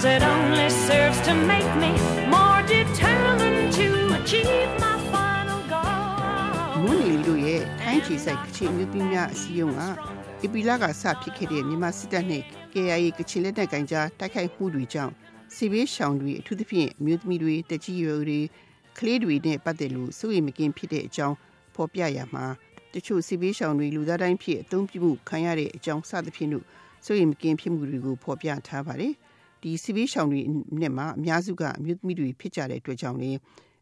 Cause it only serves to make me more determined to achieve my final goal မွန်းလီတို့ရဲ့ထိုင်းချီဆိုင်ကချင်မျိုးပြများအစည်းအရုံးကဧပြီလကစဖြစ်ခဲ့တဲ့မြန်မာစစ်တပ်နဲ့ KIA ကချင်လက်နက်ကင်ကြားတိုက်ခိုက်မှုတွေကြောင့်စီဘေးရှောင်တွေအထူးသဖြင့်အမျိုးသမီးတွေတကြီးရွယ်တွေကလေးတွေနဲ့ပတ်သက်လို့စိုးရိမ်မကင်းဖြစ်တဲ့အကြောင်းဖော်ပြရမှာတချို့စီဘေးရှောင်တွေလူသားတိုင်းဖြစ်အသုံးပြုမှုခံရတဲ့အကြောင်းစသဖြင့်လို့စိုးရိမ်မကင်းဖြစ်မှုတွေကိုဖော်ပြထားပါတယ် ဒီစီဘေးရှောင်တွေနဲ့မှာအများစုကအမျိုးသမီးတွေဖြစ်ကြတဲ့အတွက်ကြောင့်လေ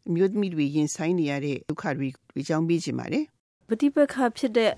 အမျိုးသမီးတွေရင်ဆိုင်နေရတဲ့ဒုက္ခတွေအကြောင်းပြချင်ပါတယ်ပฏิပက္ခဖြစ်တဲ့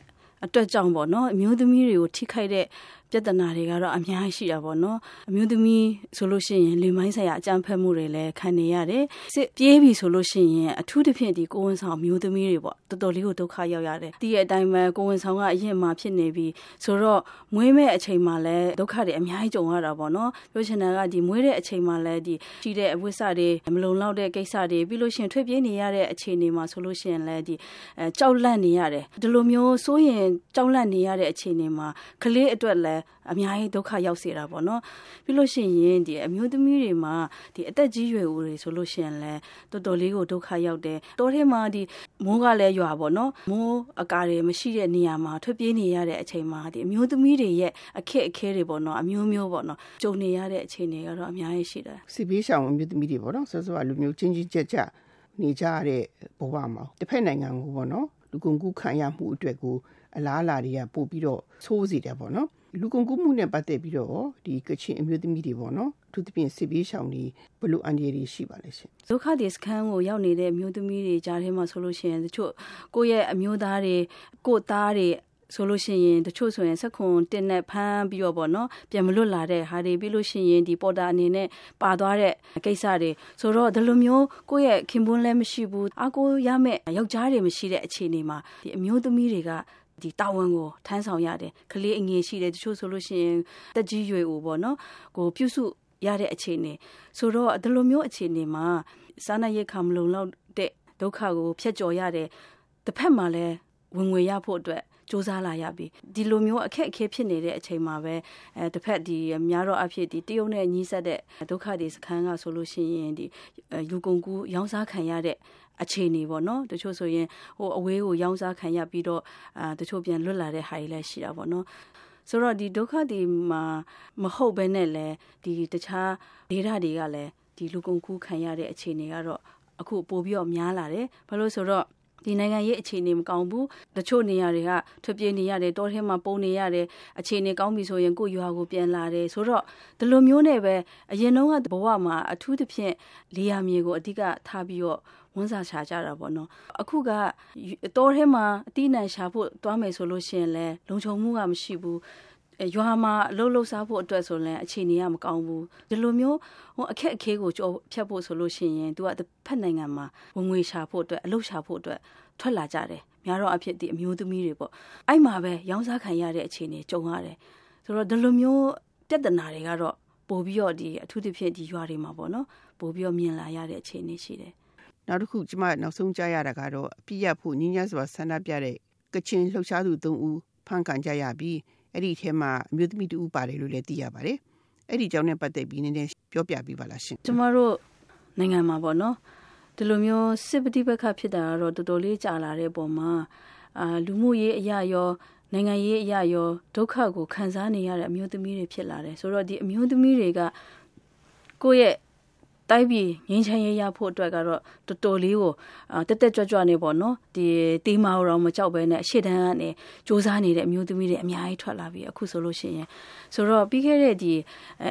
အတွက်ကြောင့်ပေါ့နော်အမျိုးသမီးတွေကိုထိခိုက်တဲ့ ပြဿနာတွေကတော့အများကြီးရှိတာပေါ့နော်အမျိုးသမီးဆိုလို့ရှိရင်လေမိုင်းဆိုင်ရာအကြမ်းဖက်မှုတွေလည်းခံနေရတယ်စစ်ပြေးပြီဆိုလို့ရှိရင်အထူးသဖြင့်ဒီကိုဝန်ဆောင်မျိုးသမီးတွေပေါ့တော်တော်လေးကိုဒုက္ခရောက်ရတယ်ဒီရဲ့အတိုင်းပဲကိုဝန်ဆောင်ကအရင်မှဖြစ်နေပြီဆိုတော့မွေးမဲ့အချိန်မှာလည်းဒုက္ခတွေအများကြီးကြုံရတာပေါ့နော်ပြောချင်တာကဒီမွေးတဲ့အချိန်မှာလည်းဒီရှိတဲ့အဝိစ္စတွေမလုံလောက်တဲ့ကိစ္စတွေပြီးလို့ရှိရင်ထွက်ပြေးနေရတဲ့အခြေအနေမှာဆိုလို့ရှိရင်လည်းဒီအဲကြောက်လန့်နေရတယ်ဒီလိုမျိုးစိုးရင်ကြောက်လန့်နေရတဲ့အခြေအနေမှာကလေးအတွက်လည်းအများကြီးဒုက္ခရောက်စေတာပေါ့နော်ပြီးလို့ရှိရင်ဒီအမျိုးသမီးတွေမှာဒီအသက်ကြီးရွယ်ဦးတွေဆိုလို့ရှိရင်လည်းတော်တော်လေးကိုဒုက္ခရောက်တယ်တောထဲမှာဒီမိုးကလည်းရွာပေါ့နော်မိုးအကာတွေမရှိတဲ့နေရာမှာထွက်ပြေးနေရတဲ့အချိန်မှာဒီအမျိုးသမီးတွေရဲ့အခက်အခဲတွေပေါ့နော်အမျိုးမျိုးပေါ့နော်ကြုံနေရတဲ့အခြေအနေကတော့အများကြီးရှိတယ်စီဘေးရှောင်အမျိုးသမီးတွေပေါ့နော်ဆောစောကလူမျိုးချင်းချင်းကြက်ကြက်နေကြတဲ့ဘဝမှာတစ်ဖက်နိုင်ငံကိုပေါ့နော်လူကုန်ကူးခံရမှုအတွက်ကို အလားအလာတွေကပို့ပြီးတော့ဆိုးစေတယ်ပေါ့နော်လူကုန်ကူးမှုနဲ့ပတ်သက်ပြီးတော့ဒီကချင်အမျိုးသမီးတွေပေါ့နော်အထူးသဖြင့်စစ်ပေးရှောင်တွေဘလို့အန်ဒီရီရှိပါလဲရှင်ဒုက္ခတွေစခန်းကိုရောက်နေတဲ့အမျိုးသမီးတွေကြားထဲမှာဆိုလို့ရှိရင်တချို့ကိုယ့်ရဲ့အမျိုးသားတွေကိုသားတွေဆိုလို့ရှိရင်တချို့ဆိုရင်ဆက်ခွန်တင်နဲ့ဖမ်းပြီးတော့ပေါ့နော်ပြန်မလွတ်လာတဲ့ဟာတွေပြီးလို့ရှိရင်ဒီပေါ်တာအနေနဲ့ပါသွားတဲ့ကိစ္စတွေဆိုတော့ဒီလိုမျိုးကိုယ့်ရဲ့ခင်ပွန်းလည်းမရှိဘူးအကိုရမဲ့ယောက်ျားတွေမရှိတဲ့အခြေအနေမှာဒီအမျိုးသမီးတွေက ဒီတာဝန်ကိုထမ်းဆောင်ရတယ်ကလေးအငယ်ရှိတယ်တချို့ဆိုလို့ရှိရင်တက်ကြီးရွယ်ဦးပေါ့နော်ကိုပြုစုရတဲ့အခြေအနေဆိုတော့ဒီလိုမျိုးအခြေအနေမှာစားနပ်ရိက္ခာမလုံလောက်တဲ့ဒုက္ခကိုဖျက်ကျော်ရတယ်တစ်ဖက်မှာလည်းဝင်ငွေရဖို့အတွက်စူးစမ်းလာရပြီဒီလိုမျိုးအခက်အခဲဖြစ်နေတဲ့အချိန်မှာပဲအဲတစ်ဖက်ဒီများတော့အဖြစ်ဒီတရုတ်နဲ့ညီးဆက်တဲ့ဒုက္ခတွေစခန်းကဆိုလို့ရှိရင်ဒီယူကုန်ကူရောင်းစားခံရတဲ့ အခြေအနေပေါ့နော်တချို့ဆိုရင်ဟိုအဝေးကိုရောင်းစားခံရပြီးတော့အာတချို့ပြန်လွတ်လာတဲ့ဟာတွေလည်းရှိတာပေါ့နော်ဆိုတော့ဒီဒုက္ခတွေမှာမဟုတ်ဘဲနဲ့လည်းဒီတခြားဒေတာတွေကလည်းဒီလူကုန်ကူးခံရတဲ့အခြေအနေကတော့အခုပို့ပြီးတော့များလာတယ်ဘာလို့ဆိုတော့ဒီနိုင်ငံရေးအခြေအနေမကောင်းဘူးတချို့နေရာတွေကထွက်ပြေးနေရတယ်တောထဲမှာပုံနေရတယ်အခြေအနေကောင်းပြီဆိုရင်ကိုရွာကိုပြန်လာတယ်ဆိုတော့ဒီလိုမျိုးနဲ့ပဲအရင်တုန်းကဘဝမှာအထူးသဖြင့်လေယာမြေကိုအဓိကထားပြီးတော့ ဝန်စားရှာကြတာပေါ့နော်အခုကတောထဲမှာအတိအနံရှာဖို့တွားမယ်ဆိုလို့ရှိရင်လည်းလုံခြုံမှုကမရှိဘူးရွာမှာအလုပ်လုပ်စားဖို့အတွက်ဆိုရင်အခြေအနေကမကောင်းဘူးဒီလိုမျိုးဟိုအခက်အခဲကိုကြောဖြတ်ဖို့ဆိုလို့ရှိရင် तू ကတစ်ဖက်နိုင်ငံမှာဝင်ငွေရှာဖို့အတွက်အလုပ်ရှာဖို့အတွက်ထွက်လာကြတယ်များတော့အဖြစ်ဒီအမျိုးသမီးတွေပေါ့အဲ့မှာပဲရောင်းစားခံရတဲ့အခြေအနေကြုံရတယ်ဆိုတော့ဒီလိုမျိုးပြဿနာတွေကတော့ပို့ပြီးတော့ဒီအထူးသဖြင့်ဒီရွာတွေမှာပေါ့နော်ပို့ပြီးတော့မြင်လာရတဲ့အခြေအနေရှိတယ် နောက်တစ်ခုကျမနောက်ဆုံးကြားရတာကတော့အပြည့်ရဖို့ညဉ့်ညစွာဆန္ဒပြတဲ့ကချင်လှုပ်ရှားသူ၃ဦးဖမ်းခံကြရပြီးအဲ့ဒီထဲမှာအမျိုးသမီးတူပါတယ်လို့လည်းသိရပါတယ်အဲ့ဒီကြောင့်နဲ့ပတ်သက်ပြီးနည်းနည်းပြောပြပေးပါလားရှင်ကျမတို့နိုင်ငံမှာပေါ့နော်ဒီလိုမျိုးစစ်ပဋိပက္ခဖြစ်တာကတော့တော်တော်လေးကြာလာတဲ့ပုံမှာအာလူမှုရေးအရာရောနိုင်ငံရေးအရာရောဒုက္ခကိုခံစားနေရတဲ့အမျိုးသမီးတွေဖြစ်လာတယ်ဆိုတော့ဒီအမျိုးသမီးတွေကကိုယ့်ရဲ့ တိုက်ပြီးငင်းချမ်းရေးရဖို့အတွက်ကတော့တော်တော်လေးကိုတက်တက်ကြွကြွနေပေါ့နော်ဒီတီမာတော့မကြောက်ပဲနဲ့ရှေ့တန်းကနေစူးစမ်းနေတဲ့အမျိုးသမီးတွေအများကြီးထွက်လာပြီအခုဆိုလို့ရှိရင်ဆိုတော့ပြီးခဲ့တဲ့ဒီ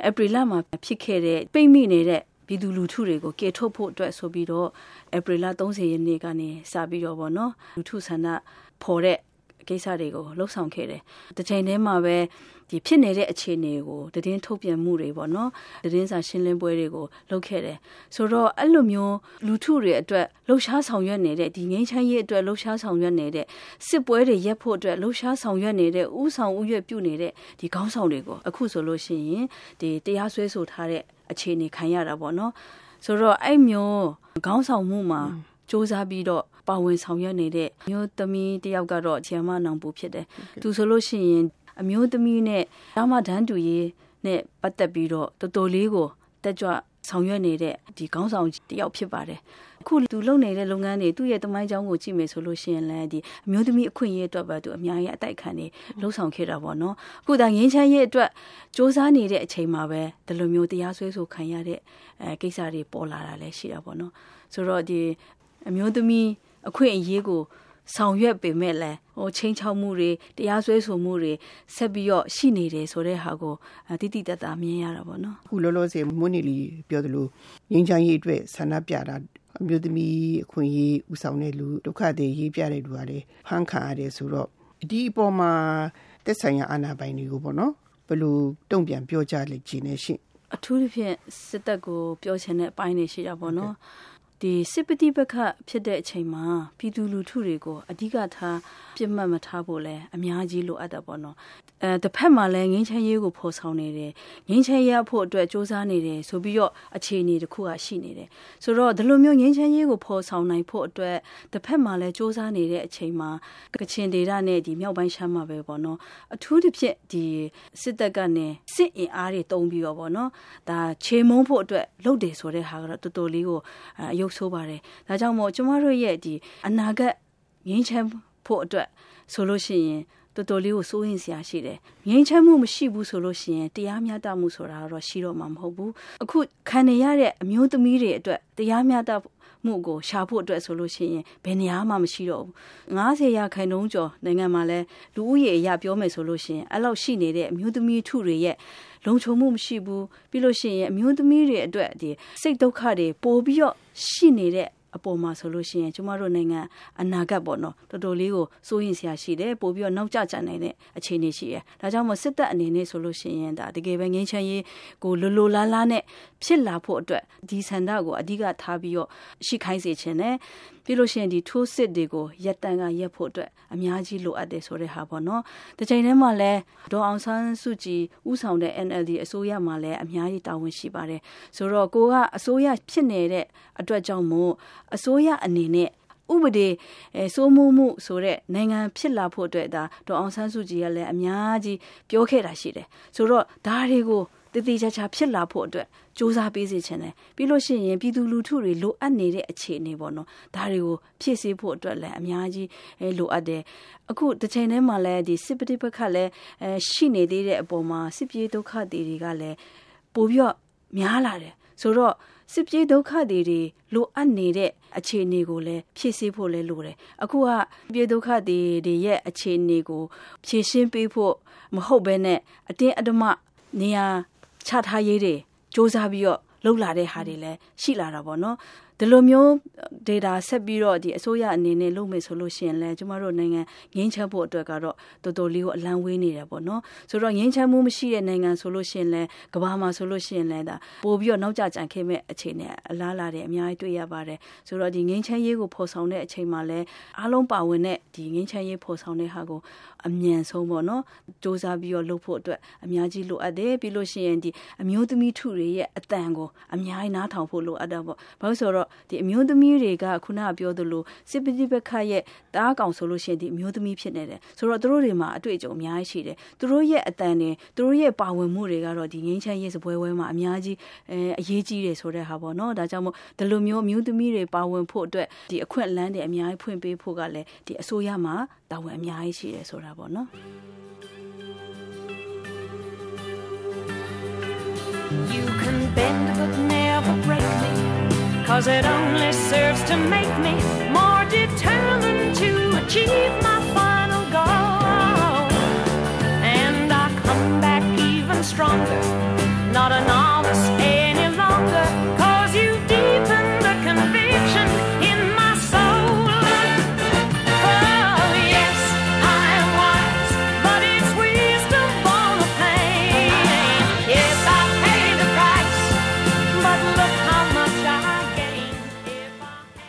ဧပြီလမှာဖြစ်ခဲ့တဲ့ပိတ်မိနေတဲ့ပြည်သူလူထုတွေကိုကေထုတ်ဖို့အတွက်ဆိုပြီးတော့ဧပြီလ30ရက်နေ့ကနေစပြီးတော့ဗောနော်လူထုဆန္ဒဖော်တဲ့ ကိစ္စတွေကိုလှုပ်ဆောင်ခဲ့တယ်။တစ်ချိန်တည်းမှာပဲဒီဖြစ်နေတဲ့အခြေအနေကိုတည်င်းထုတ်ပြန်မှုတွေပေါ့နော်တည်င်းစာရှင်းလင်းပွဲတွေကိုလုပ်ခဲ့တယ်ဆိုတော့အဲ့လိုမျိုးလူထုတွေအတွက်လှုပ်ရှားဆောင်ရွက်နေတဲ့ဒီငင်းချမ်းရေးအတွက်လှုပ်ရှားဆောင်ရွက်နေတဲ့စစ်ပွဲတွေရက်ဖို့အတွက်လှုပ်ရှားဆောင်ရွက်နေတဲ့ဥဆောင်ဥရွက်ပြုနေတဲ့ဒီခေါင်းဆောင်တွေကိုအခုဆိုလို့ရှိရင်ဒီတရားစွဲဆိုထားတဲ့အခြေအနေခံရတာပေါ့နော်ဆိုတော့အဲ့မျိုးခေါင်းဆောင်မှုမှာစ조사ပြီးတော့ ပါဝင်ဆောင်ရွက်နေတဲ့မျိုးသမီးတယောက်ကတော့ဂျမနောင်ပူဖြစ်တယ်သူဆိုလို့ရှိရင်အမျိုးသမီးနဲ့ဓမ္မဒန်းတူရေးနဲ့ပတ်သက်ပြီးတော့တော်တော်လေးကိုတက်ကြွဆောင်ရွက်နေတဲ့ဒီခေါင်းဆောင်တယောက်ဖြစ်ပါတယ်အခုသူလုပ်နေတဲ့လုပ်ငန်းတွေသူ့ရဲ့တမိုင်းကြောင်းကိုကြည့်မယ်ဆိုလို့ရှိရင်လည်းဒီအမျိုးသမီးအခွင့်အရေးအတွက်ပဲသူအများကြီးအတိုက်ခံနေလှုံ့ဆော်ခဲ့တာပေါ့နော်အခုဒါငင်းချမ်းရေးအတွက်စ조사နေတဲ့အချိန်မှာပဲဒီလိုမျိုးတရားစွဲဆိုခံရတဲ့အဲကိစ္စတွေပေါ်လာတာလည်းရှိတာပေါ့နော်ဆိုတော့ဒီအမျိုးသမီး အခွင့်အရေးကိုဆောင်ရွက်ပေမဲ့လည်းဟိုချင်းချောက်မှုတွေတရားစွဲဆိုမှုတွေဆက်ပြီးတော့ရှိနေတယ်ဆိုတဲ့ဟာကိုတိတိတတ်တာမြင်ရတာပေါ့နော်အခုလောလောဆယ်မွန်းနေလီပြောသလိုငင်းချမ်းရေးအတွက်ဆန္ဒပြတာအမျိုးသမီးအခွင့်အရေးဥဆောင်တဲ့လူဒုက္ခတွေရေးပြတဲ့လူကလည်းဖန်ခံရတယ်ဆိုတော့ဒီအပေါ်မှာတက်ဆိုင်ရာအာဏာပိုင်တွေကိုပေါ့နော်ဘယ်လိုတုံ့ပြန်ပြောကြလိမ့်ခြင်းနဲ့ရှင့်အထူးသဖြင့်စစ်တပ်ကိုပြောချင်တဲ့အပိုင်းတွေရှိတာပေါ့နော် ဒီစစ်ပတိပခဖြစ်တဲ့အချိန်မှာပြည်သူလူထုတွေကိုအဓိကထားပြစ်မှတ်မထားဖို့လဲအများကြီးလိုအပ်တာပေါ့နော်အဲတစ်ဖက်မှာလည်းငင်းချမ်းရေးကိုဖော်ဆောင်နေတယ်ငင်းချမ်းရဖို့အတွက်စ조사နေတယ်ဆိုပြီးတော့အခြေအနေတစ်ခုကရှိနေတယ်ဆိုတော့ဒီလိုမျိုးငင်းချမ်းရေးကိုဖော်ဆောင်နိုင်ဖို့အတွက်တစ်ဖက်မှာလည်းစ조사နေတဲ့အချိန်မှာကချင်ဒေသနဲ့ဒီမြောက်ပိုင်းရှမ်းမှာပဲပေါ့နော်အထူးသဖြင့်ဒီစစ်တပ်ကနေစစ်အင်အားတွေတုံးပြီးတော့ပေါ့နော်ဒါခြေမုံဖို့အတွက်လုပ်တယ်ဆိုတဲ့ဟာကတော့တော်တော်လေးကိုအယုတ် ဆိုးပါတယ်ဒါကြောင့်မို့ကျမတို့ရဲ့ဒီအနာဂတ်ငင်းချမ်းဖို့အတွက်ဆိုလို့ရှိရင် တော်တော်လေးကိုစိုးရင်စရာရှိတယ်။ငြိမ်းချမ်းမှုမရှိဘူးဆိုလို့ရှိရင်တရားမျှတမှုဆိုတာတော့ရှိတော့မှာမဟုတ်ဘူး။အခုခံနေရတဲ့အမျိုးသမီးတွေအတွက်တရားမျှတမှုကိုရှာဖို့အတွက်ဆိုလို့ရှိရင်ဘယ်နေရာမှမရှိတော့ဘူး90ရာခိုင်နှုန်းကျော်နိုင်ငံမှာလဲလူဦးရေအရပြောမယ်ဆိုလို့ရှိရင်အဲ့လောက်ရှိနေတဲ့အမျိုးသမီးထုတွေရဲ့လုံခြုံမှုမရှိဘူးပြီးလို့ရှိရင်အမျိုးသမီးတွေအတွက်ဒီစိတ်ဒုက္ခတွေပိုပြီးတော့ရှိနေတဲ့ အပေါ်မှာဆိုလို့ရှိရင်ကျမတို့နိုင်ငံအနာဂတ်ပေါ့နော်တော်တော်လေးကိုစိုးရင်စရာရှိတယ်ပို့ပြီးတော့နောက်ကျကျနိုင်တဲ့အခြေအနေရှိတယ်ဒါကြောင့်မို့စစ်တပ်အနေနဲ့ဆိုလို့ရှိရင်ဒါတကယ်ပဲငင်းချမ်းရေးကိုလိုလိုလားလားနဲ့ဖြစ်လာဖို့အတွက်ဒီဆန္ဒကိုအဓိကထားပြီးတော့ရှိခိုင်းစေခြင်းနဲ့ပြီးလို့ရှိရင်ဒီထိုးစစ်တွေကိုရက်တန်ကရက်ဖို့အတွက်အများကြီးလိုအပ်တယ်ဆိုတဲ့ဟာပေါ့နော်ဒီချိန်ထဲမှာလဲဒေါ်အောင်ဆန်းစုကြည်ဥဆောင်တဲ့ NLD အစိုးရမှာလည်းအများကြီးတာဝန်ရှိပါတယ်ဆိုတော့ကိုကအစိုးရဖြစ်နေတဲ့အတွက်ကြောင့်မို့အစိုးရအနေနဲ့ဥပဒေအဲစိုးမိုးမှုဆိုတဲ့နိုင်ငံဖြစ်လာဖို့အတွက်ဒါဒေါ်အောင်ဆန်းစုကြည်ကလည်းအများကြီးပြောခဲ့တာရှိတယ်ဆိုတော့ဒါတွေကိုတည်တည်ချာချာဖြစ်လာဖို့အတွက်စူးစမ်းပေးစေချင်တယ်ပြီးလို့ရှိရင်ပြည်သူလူထုတွေလိုအပ်နေတဲ့အခြေအနေပေါ့နော်ဒါတွေကိုဖြည့်ဆည်းဖို့အတွက်လည်းအများကြီးလိုအပ်တယ်အခုတစ်ချိန်တည်းမှာလည်းဒီစစ်ပဋိပက္ခလည်းအဲရှိနေသေးတဲ့အပေါ်မှာစစ်ပြေးဒုက္ခတွေတွေကလည်းပိုပြီးတော့များလာတယ် ဆိုတော့စစ်ပြေးဒုက္ခတွေတွေလိုအပ်နေတဲ့အခြေအနေကိုလည်းဖြည့်ဆည်းဖို့လည်းလိုတယ်အခုကပြေးဒုက္ခတွေတွေရဲ့အခြေအနေကိုဖြည့်ရှင်းပေးဖို့မဟုတ်ဘဲနဲ့အတင်းအဓမ္မနေရာချထားရေးတွေစ조사ပြီးတော့လှုပ်လာတဲ့ဟာတွေလည်းရှိလာတာပေါ့နော် ဒီလိုမျိုး data ဆက်ပြီးတော့ဒီအစိုးရအနေနဲ့လုပ်မယ်ဆိုလို့ရှိရင်လည်းကျမတို့နိုင်ငံငင်းချက်ဖို့အတွက်ကတော့တော်တော်လေးကိုအလံဝေးနေတယ်ပေါ့နော်ဆိုတော့ငင်းချက်မှုမရှိတဲ့နိုင်ငံဆိုလို့ရှိရင်လည်းကဘာမှာဆိုလို့ရှိရင်လည်းဒါပို့ပြီးတော့နောက်ကျကြံခဲ့မဲ့အခြေအနေအလားလာတယ်အများကြီးတွေ့ရပါတယ်ဆိုတော့ဒီငင်းချက်ရေးကိုဖော်ဆောင်တဲ့အချိန်မှာလည်းအားလုံးပါဝင်တဲ့ဒီငင်းချက်ရေးဖော်ဆောင်တဲ့ဟာကိုအမြန်ဆုံးပေါ့နော်စူးစမ်းပြီးတော့လုပ်ဖို့အတွက်အများကြီးလိုအပ်တယ်ပြီးလို့ရှိရင်ဒီအမျိုးသမီးထုတွေရဲ့အတန်ကိုအများကြီးနားထောင်ဖို့လိုအပ်တာပေါ့ဘာလို့ဆိုတော့ဒီအမျိုးသမီးတွေကခုနကပြောသလိုစစ်ပတိပခရဲ့တားကောင်ဆိုလို့ရှိရင်ဒီအမျိုးသမီးဖြစ်နေတယ်ဆိုတော့သူတို့တွေမှာအတွေ့အကြုံအများကြီးရှိတယ်သူတို့ရဲ့အတန်တွေသူတို့ရဲ့ပါဝင်မှုတွေကတော့ဒီငင်းချမ်းရေးစပွဲဝဲမှာအများကြီးအဲအရေးကြီးတယ်ဆိုတဲ့ဟာပေါ့နော်ဒါကြောင့်မို့ဒီလိုမျိုးအမျိုးသမီးတွေပါဝင်ဖို့အတွက်ဒီအခွင့်အလမ်းတွေအများကြီးဖွင့်ပေးဖို့ကလည်းဒီအစိုးရမှာတာဝန်အများကြီးရှိတယ်ဆိုတာပေါ့နော် You can bend but never break me Cause it only serves to make me more determined to achieve my final goal. And I come back even stronger.